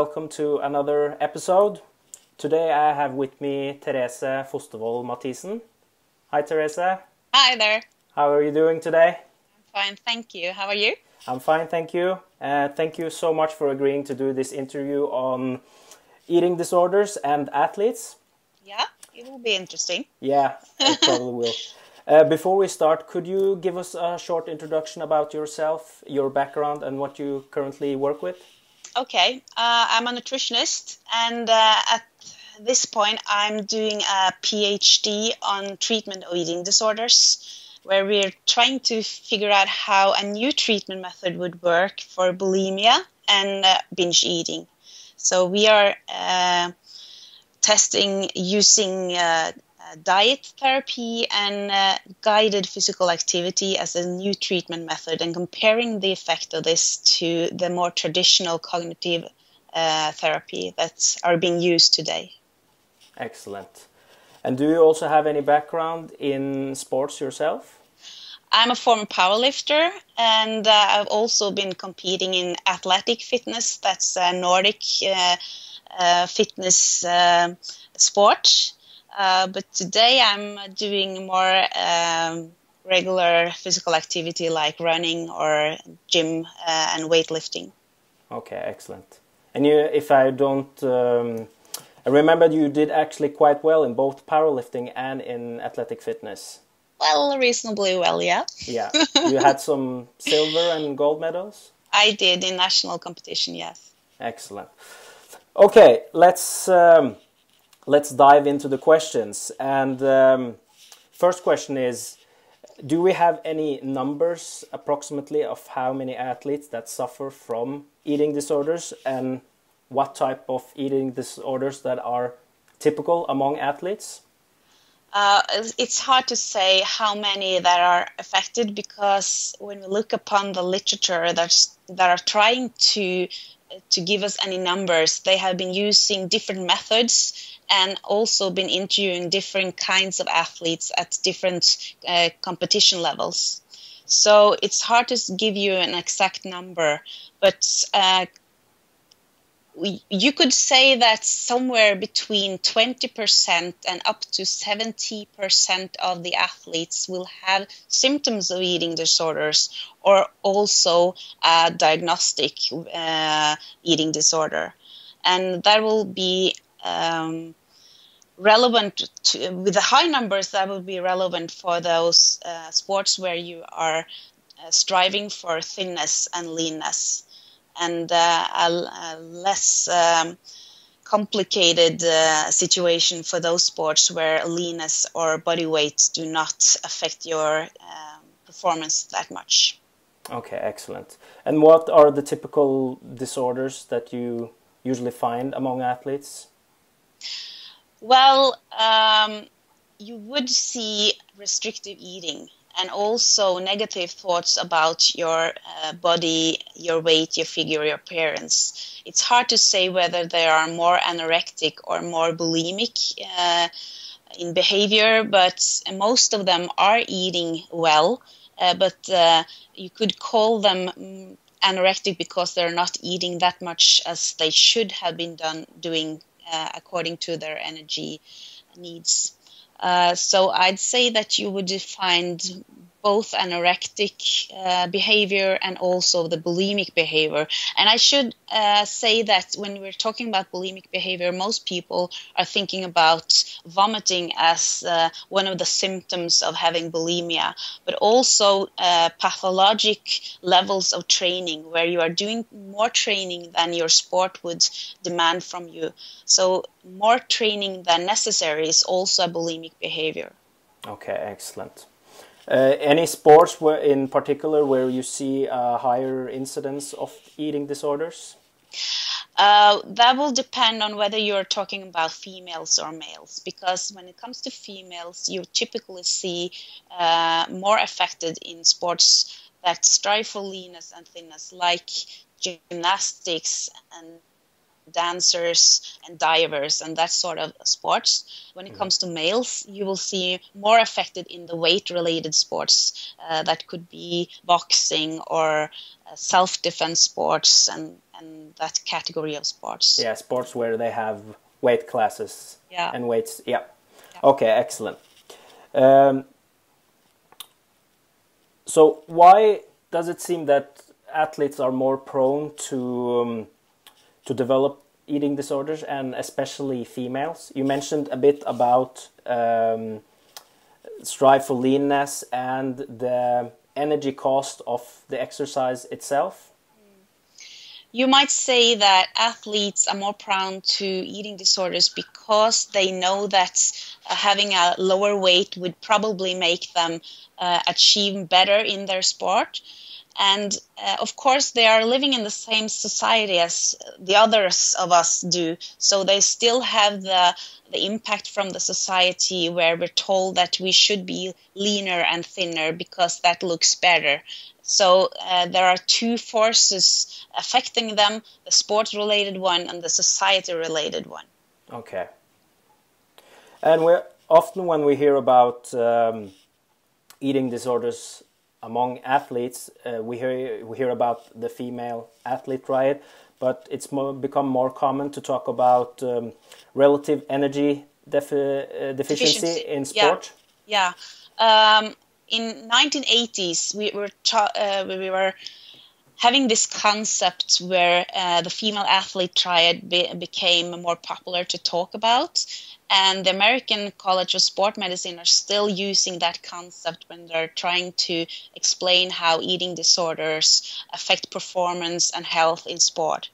Welcome to another episode. Today I have with me Therese Fostervoll Mathisen. Hi Therese. Hi there. How are you doing today? I'm fine, thank you. How are you? I'm fine, thank you. Uh, thank you so much for agreeing to do this interview on eating disorders and athletes. Yeah, it will be interesting. Yeah, it probably will. Uh, before we start, could you give us a short introduction about yourself, your background, and what you currently work with? Okay, uh, I'm a nutritionist, and uh, at this point, I'm doing a PhD on treatment of eating disorders, where we're trying to figure out how a new treatment method would work for bulimia and uh, binge eating. So we are uh, testing using uh, diet therapy and uh, guided physical activity as a new treatment method and comparing the effect of this to the more traditional cognitive uh, therapy that are being used today. Excellent. And do you also have any background in sports yourself? I'm a former powerlifter and uh, I've also been competing in athletic fitness, that's a Nordic uh, uh, fitness uh, sport. Uh, but today I'm doing more um, regular physical activity like running or gym uh, and weightlifting. Okay, excellent. And you, if I don't, um, I remember you did actually quite well in both powerlifting and in athletic fitness. Well, reasonably well, yeah. Yeah, you had some silver and gold medals. I did in national competition, yes. Excellent. Okay, let's. Um, let's dive into the questions. And um, first question is Do we have any numbers approximately of how many athletes that suffer from eating disorders and what type of eating disorders that are typical among athletes? Uh, it's hard to say how many that are affected because when we look upon the literature that's, that are trying to to give us any numbers, they have been using different methods and also been interviewing different kinds of athletes at different uh, competition levels. So it's hard to give you an exact number, but uh, we, you could say that somewhere between 20% and up to 70% of the athletes will have symptoms of eating disorders or also a diagnostic uh, eating disorder. And that will be um, relevant to, with the high numbers that will be relevant for those uh, sports where you are uh, striving for thinness and leanness. And uh, a, a, less um, complicated uh, situation for those sports where leanness or body weight do not affect your um, performance that much. Okay excellent. And what are the typical disorders that you usually find among athletes well, um, you would see restrictive eating and also negative thoughts about your uh, body, your weight, your figure, your appearance. It's hard to say whether they are more anorectic or more bulimic uh, in behavior, but most of them are eating well. Uh, but uh, you could call them mm, anorectic because they're not eating that much as they should have been done doing uh, according to their energy needs. Uh, so I'd say that you would find both anorectic uh, behavior and also the bulimic behavior. And I should uh, say that when we're talking about bulimic behavior, most people are thinking about vomiting as uh, one of the symptoms of having bulimia, but also uh, pathologic levels of training where you are doing more training than your sport would demand from you. So, more training than necessary is also a bulimic behavior. Okay, excellent. Uh, any sports where, in particular where you see a higher incidence of eating disorders? Uh, that will depend on whether you're talking about females or males, because when it comes to females, you typically see uh, more affected in sports that strive for leanness and thinness, like gymnastics and dancers and divers and that sort of sports. When it mm-hmm. comes to males, you will see more affected in the weight related sports uh, that could be boxing or uh, self defense sports and, and that category of sports. Yeah, sports where they have weight classes Yeah. and weights. Yeah. Okay, excellent. Um, so why does it seem that athletes are more prone to um, to develop eating disorders and especially females? You mentioned a bit about um, strive for leanness and the energy cost of the exercise itself. You might say that athletes are more prone to eating disorders because they know that uh, having a lower weight would probably make them uh, achieve better in their sport. And uh, of course, they are living in the same society as the others of us do. So they still have the, the impact from the society where we're told that we should be leaner and thinner because that looks better. So uh, there are two forces affecting them the sport related one and the society related one. Okay. And we often when we hear about um, eating disorders among athletes, uh, we hear we hear about the female athlete triad, but it's more, become more common to talk about um, relative energy defi- uh, deficiency, Deficiency, in sport. Yeah. Um, in 1980s, we were uh, we were having this concept where uh, the female athlete triad be- became more popular to talk about. And the American College of Sport Medicine are still using that concept when they're trying to explain how eating disorders affect performance and health in sport.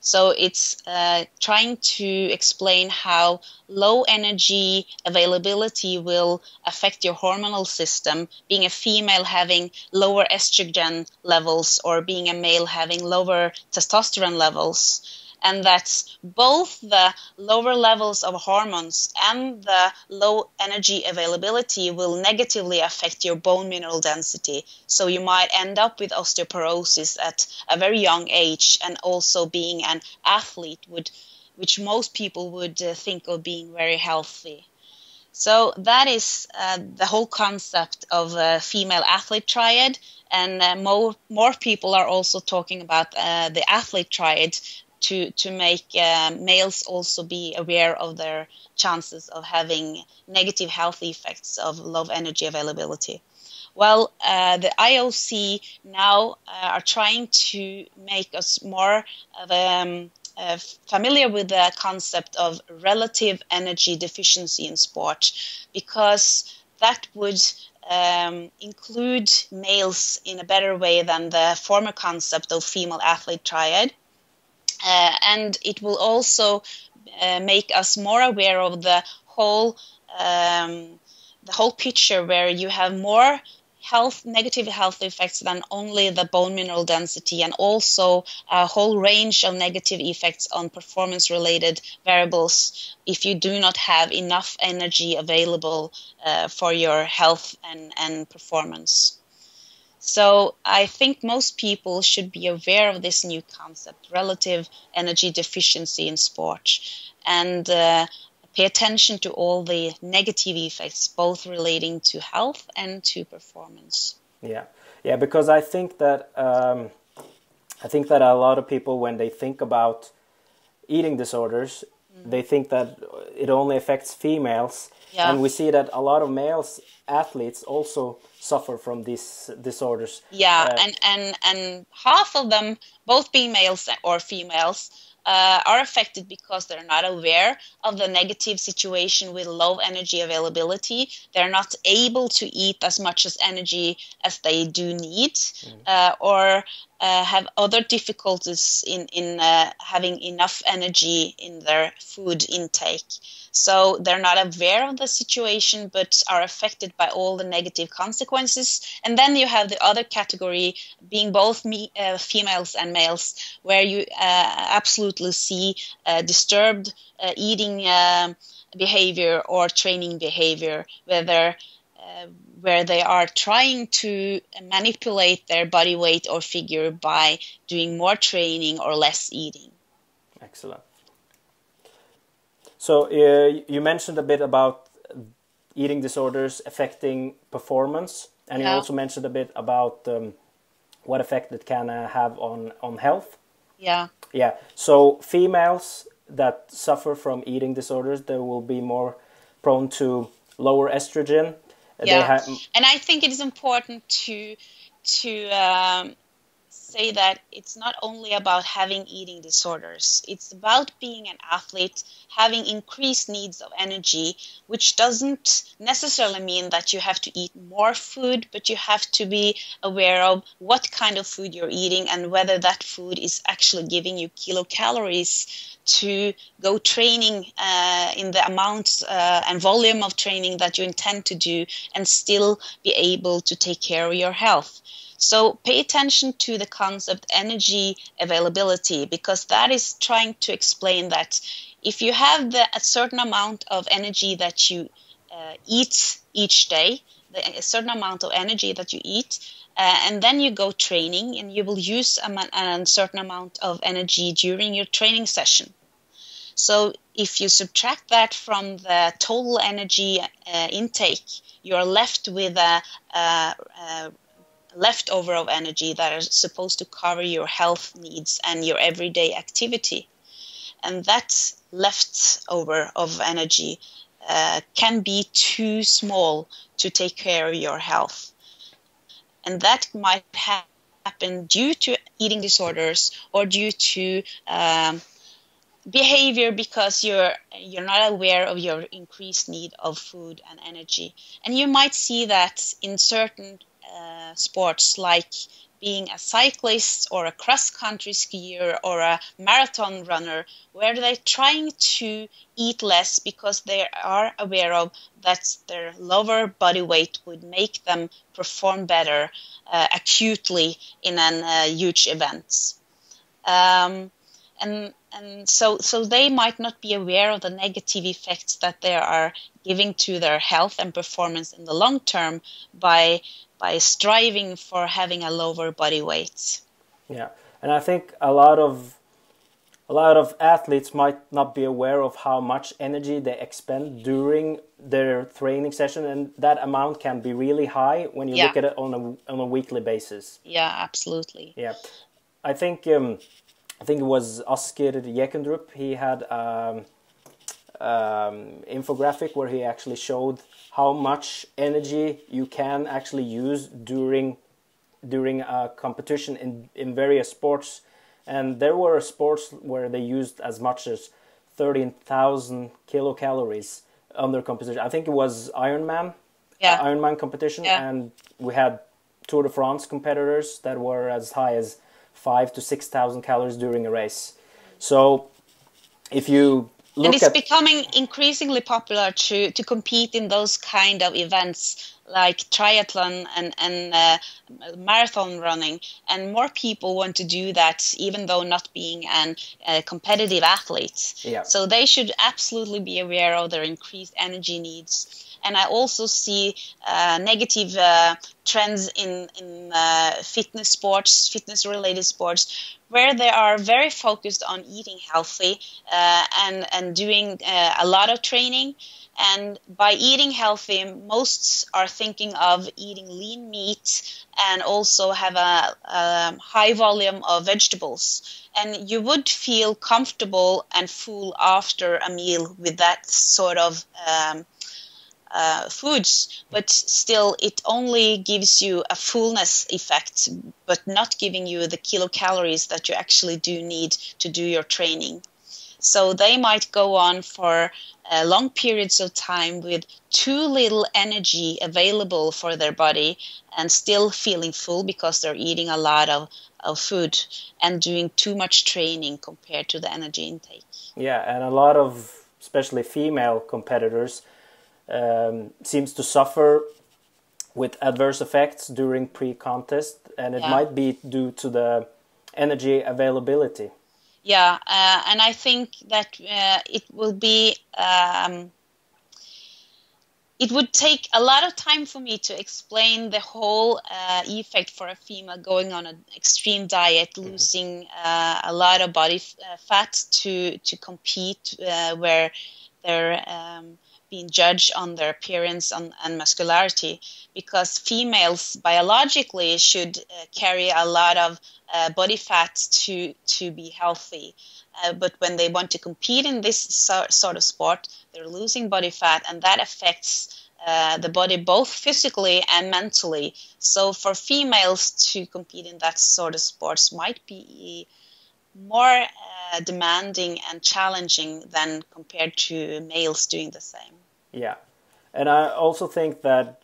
So it's uh, trying to explain how low energy availability will affect your hormonal system, being a female having lower estrogen levels or being a male having lower testosterone levels. And that both the lower levels of hormones and the low energy availability will negatively affect your bone mineral density. So you might end up with osteoporosis at a very young age, and also being an athlete would, which most people would uh, think of being very healthy. So that is uh, the whole concept of a female athlete triad, and uh, more more people are also talking about uh, the athlete triad to to make uh, males also be aware of their chances of having negative health effects of low energy availability. Well, uh, the IOC now uh, are trying to make us more of um, uh, familiar with the concept of relative energy deficiency in sport because that would um, include males in a better way than the former concept of female athlete triad. Uh, and it will also uh, make us more aware of the whole um, the whole picture where you have more health negative health effects than only the bone mineral density and also a whole range of negative effects on performance related variables if you do not have enough energy available uh, for your health and, and performance so I think most people should be aware of this new concept, relative energy deficiency in sport, and uh, pay attention to all the negative effects, both relating to health and to performance. Yeah, yeah, because I think that um, I think that a lot of people, when they think about eating disorders. They think that it only affects females, Yeah. and we see that a lot of males athletes also suffer from these disorders. Yeah, Uh, and, and, and half of them, both being males or females, uh, are affected because they're not aware of the negative situation with low energy availability. They're not able to eat as much as energy as they do need, uh, or uh, have other difficulties in in uh, having enough energy in their food intake. So they're not aware of the situation, but are affected by all the negative consequences. And then you have the other category, being both me, uh, females and males, where you uh, absolutely see uh, disturbed uh, eating um behavior or training behavior, whether where they are trying to manipulate their body weight or figure by doing more training or less eating. Excellent. So uh, you mentioned a bit about eating disorders affecting performance, and you also mentioned a bit about um, what effect it can uh, have on on health. Yeah. Yeah. So females that suffer from eating disorders, they will be more prone to lower estrogen. Yeah. and I think it is important to to um, say that it's not only about having eating disorders, it's about being an athlete, having increased needs of energy, which doesn't necessarily mean that you have to eat more food, but you have to be aware of what kind of food you're eating and whether that food is actually giving you kilocalories to go training uh, in the amount uh, and volume of training that you intend to do and still be able to take care of your health. So pay attention to the concept energy availability because that is trying to explain that if you have the, a certain amount of energy that you uh, eat each day, the, a certain amount of energy that you eat, uh, and then you go training and you will use a, a certain amount of energy during your training session. So if you subtract that from the total energy uh, intake, you're left with a, a, a leftover of energy that are supposed to cover your health needs and your everyday activity. And that leftover of energy uh, can be too small to take care of your health. And that might happen due to eating disorders or due to um, behavior because you're you're not aware of your increased need of food and energy and you might see that in certain uh, sports like being a cyclist or a cross country skier or a marathon runner where they're trying to eat less because they are aware of that their lower body weight would make them perform better uh, acutely in a uh, huge event. Um, and and so so they might not be aware of the negative effects that they are giving to their health and performance in the long term by by striving for having a lower body weight. Yeah, and I think a lot of a lot of athletes might not be aware of how much energy they expend during their training session, and that amount can be really high when you yeah. look at it on a on a weekly basis. Yeah, absolutely. Yeah, I think um, I think it was Asker Jeukendrup. He had. Um, um, infographic where he actually showed how much energy you can actually use during during a competition in, in various sports and there were sports where they used as much as 13,000 kilocalories under competition. I think it was Ironman, yeah. Ironman competition, yeah. and we had Tour de France competitors that were as high as five to six thousand calories during a race. So, if you and it's at... becoming increasingly popular to to compete in those kind of events like triathlon and and uh, marathon running and more people want to do that even though not being an a competitive athlete yeah. so they should absolutely be aware of their increased energy needs and I also see uh, negative uh, trends in in uh, fitness sports, fitness related sports, where they are very focused on eating healthy uh, and and doing uh, a lot of training. And by eating healthy, most are thinking of eating lean meat and also have a, a high volume of vegetables. And you would feel comfortable and full after a meal with that sort of um, uh, foods, but still it only gives you a fullness effect, but not giving you the kilocalories that you actually do need to do your training. So they might go on for uh, long periods of time with too little energy available for their body and still feeling full because they're eating a lot of, of food and doing too much training compared to the energy intake. Yeah, and a lot of especially female competitors um, seems to suffer with adverse effects during pre-contest, and it yeah. might be due to the energy availability. Yeah, uh, and I think that uh, it will be. Um, it would take a lot of time for me to explain the whole uh, effect for a female going on an extreme diet, mm-hmm. losing uh, a lot of body f- uh, fat to to compete, uh, where their um, being judged on their appearance and, and muscularity because females biologically should uh, carry a lot of uh, body fat to to be healthy. Uh, but when they want to compete in this so, sort of sport they're losing body fat and that affects uh, the body both physically and mentally. So for females to compete in that sort of sports might be more uh, demanding and challenging than compared to males doing the same. Yeah, and I also think that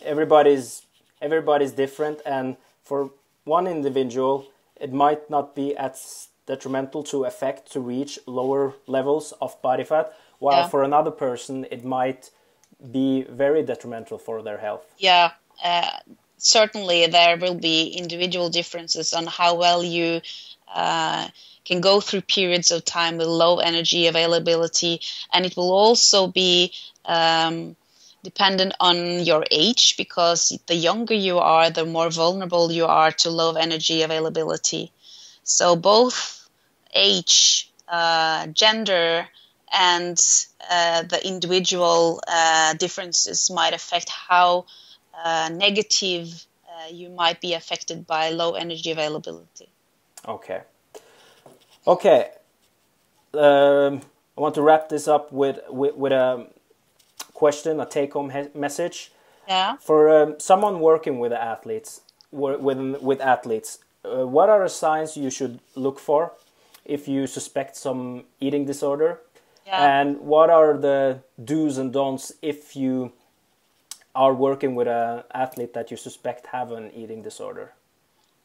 everybody's everybody's different, and for one individual, it might not be as detrimental to affect to reach lower levels of body fat, while yeah. for another person, it might be very detrimental for their health. Yeah. Uh, certainly, there will be individual differences on how well you uh, can go through periods of time with low energy availability, and it will also be um, dependent on your age because the younger you are, the more vulnerable you are to low energy availability. So both age, uh, gender, and uh, the individual uh, differences might affect how uh, negative uh, you might be affected by low energy availability. Okay. Okay. Um, I want to wrap this up with with, with a question, a take-home message. Yeah. For um, someone working with athletes, with with athletes, uh, what are the signs you should look for if you suspect some eating disorder? Yeah. And what are the do's and don'ts if you are working with an athlete that you suspect have an eating disorder?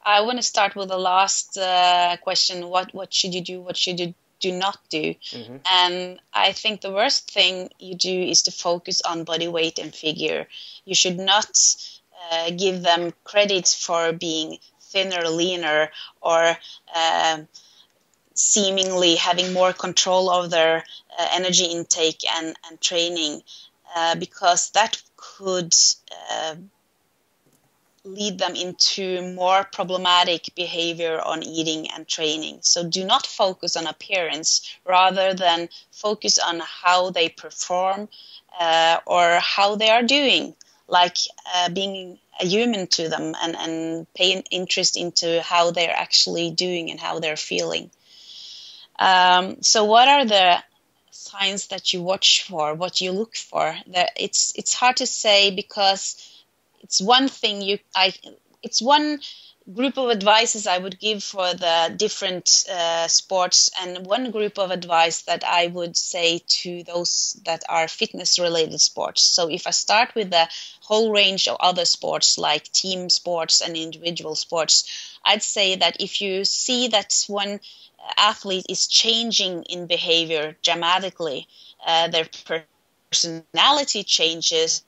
I want to start with the last uh, question. What what should you do? What should you do not do? Mm-hmm. And I think the worst thing you do is to focus on body weight and figure. You should not uh, give them credit for being thinner, leaner, or uh, seemingly having more control of their uh, energy intake and, and training, uh, because that could uh, lead them into more problematic behavior on eating and training. So do not focus on appearance rather than focus on how they perform uh, or how they are doing, like uh, being a human to them and, and paying interest into how they're actually doing and how they're feeling. Um, so, what are the signs that you watch for? What you look for? It's it's hard to say because it's one thing you I it's one group of advices I would give for the different uh, sports, and one group of advice that I would say to those that are fitness related sports. So, if I start with the whole range of other sports like team sports and individual sports, I'd say that if you see that one athlete is changing in behavior dramatically, uh, their personality changes,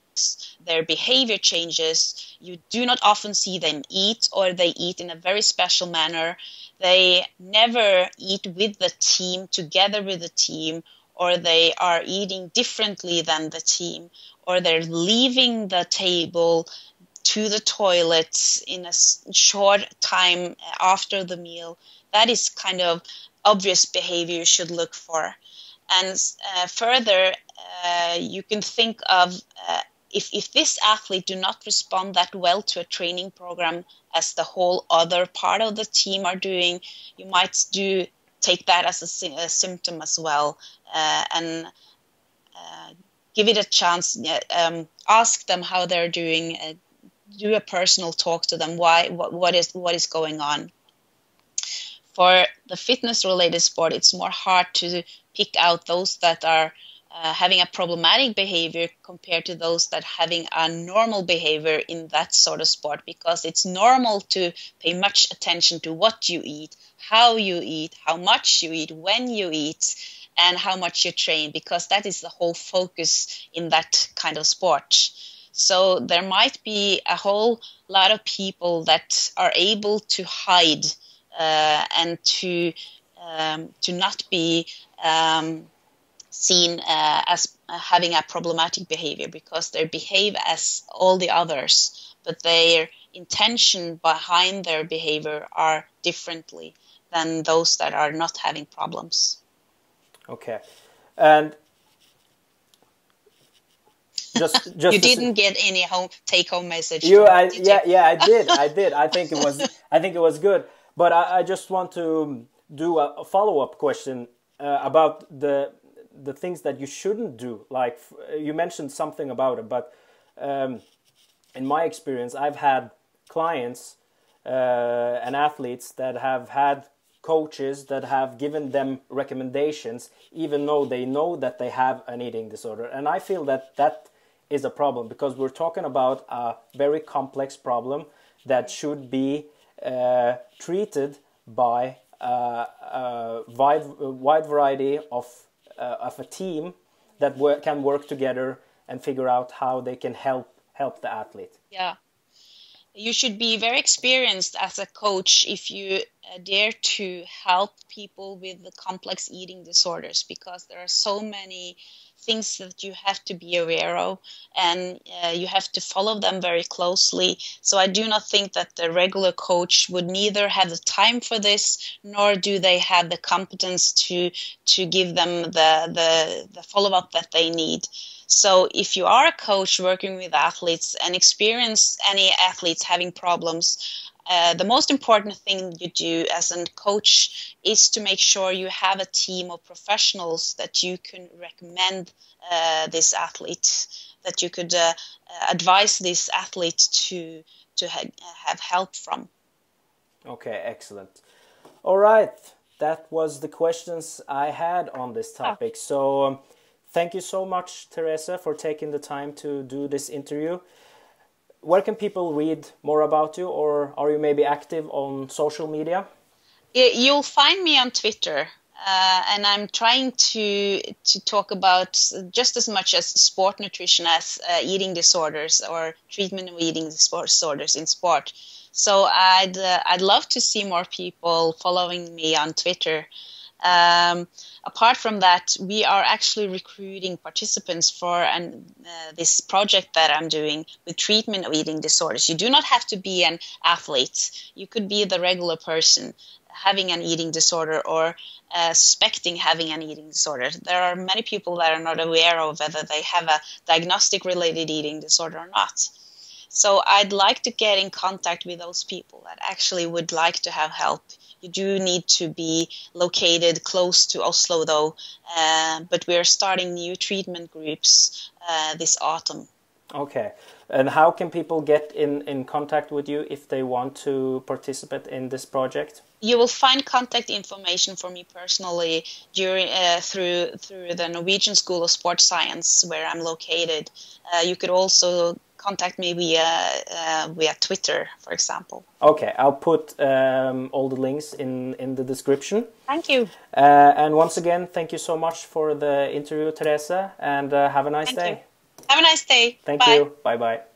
their behavior changes. You do not often see them eat, or they eat in a very special manner. They never eat with the team, together with the team, or they are eating differently than the team, or they're leaving the table to the toilets in a short time after the meal. That is kind of obvious behavior you should look for. And uh, further, uh, you can think of uh, if, if this athlete do not respond that well to a training program as the whole other part of the team are doing, you might do take that as a, a symptom as well uh, and uh, give it a chance. Um, ask them how they're doing. Uh, do a personal talk to them. Why? What, what is what is going on? For the fitness related sport, it's more hard to pick out those that are uh, having a problematic behavior compared to those that having a normal behavior in that sort of sport because it's normal to pay much attention to what you eat how you eat how much you eat when you eat and how much you train because that is the whole focus in that kind of sport. So there might be a whole lot of people that are able to hide uh, and to um, to not be um, seen uh, as having a problematic behavior because they behave as all the others, but their intention behind their behavior are differently than those that are not having problems. Okay, and just just you didn't get any home take home message. You, I, yeah, you? yeah, I did, I did. I think it was, I think it was good. But I, I just want to do a, a follow up question uh, about the the things that you shouldn't do. Like you mentioned something about it, but um, in my experience, I've had clients uh, and athletes that have had coaches that have given them recommendations even though they know that they have an eating disorder and i feel that that is a problem because we're talking about a very complex problem that should be uh, treated by uh, a wide, wide variety of, uh, of a team that can work together and figure out how they can help help the athlete. Yeah. You should be very experienced as a coach if you uh, dare to help people with the complex eating disorders because there are so many things that you have to be aware of and uh, you have to follow them very closely. So i do not think that the regular coach would neither have the time for this nor do they have the competence to to give them the the, the follow-up that they need. So if you are a coach working with athletes and experience any athletes having problems, uh, the most important thing you do as a coach is to make sure you have a team of professionals that you can recommend uh, this athlete, that you could uh, advise this athlete to to ha- have help from. Okay, excellent. All right, that was the questions I had on this topic. Oh. So. Um, Thank you so much, Teresa, for taking the time to do this interview. Where can people read more about you, or are you maybe active on social media? You'll find me on Twitter, uh, and I'm trying to to talk about just as much as sport nutrition as uh, eating disorders or treatment of eating disorders in sport. So I'd uh, I'd love to see more people following me on Twitter. Um, apart from that, we are actually recruiting participants for an, uh, this project that I'm doing with treatment of eating disorders. You do not have to be an athlete. You could be the regular person having an eating disorder or uh, suspecting having an eating disorder. There are many people that are not aware of whether they have a diagnostic related eating disorder or not. So I'd like to get in contact with those people that actually would like to have help you do need to be located close to Oslo, though, uh, but we are starting new treatment groups uh, this autumn. Okay. And how can people get in, in contact with you if they want to participate in this project? You will find contact information for me personally during uh, through through the Norwegian School of Sports Science, where I'm located. Uh, you could also contact me via uh, via Twitter, for example. Okay, I'll put um, all the links in in the description. Thank you. Uh, and once again, thank you so much for the interview, Teresa, and uh, have a nice thank day. You. Have a nice day. Thank bye. you. Bye bye.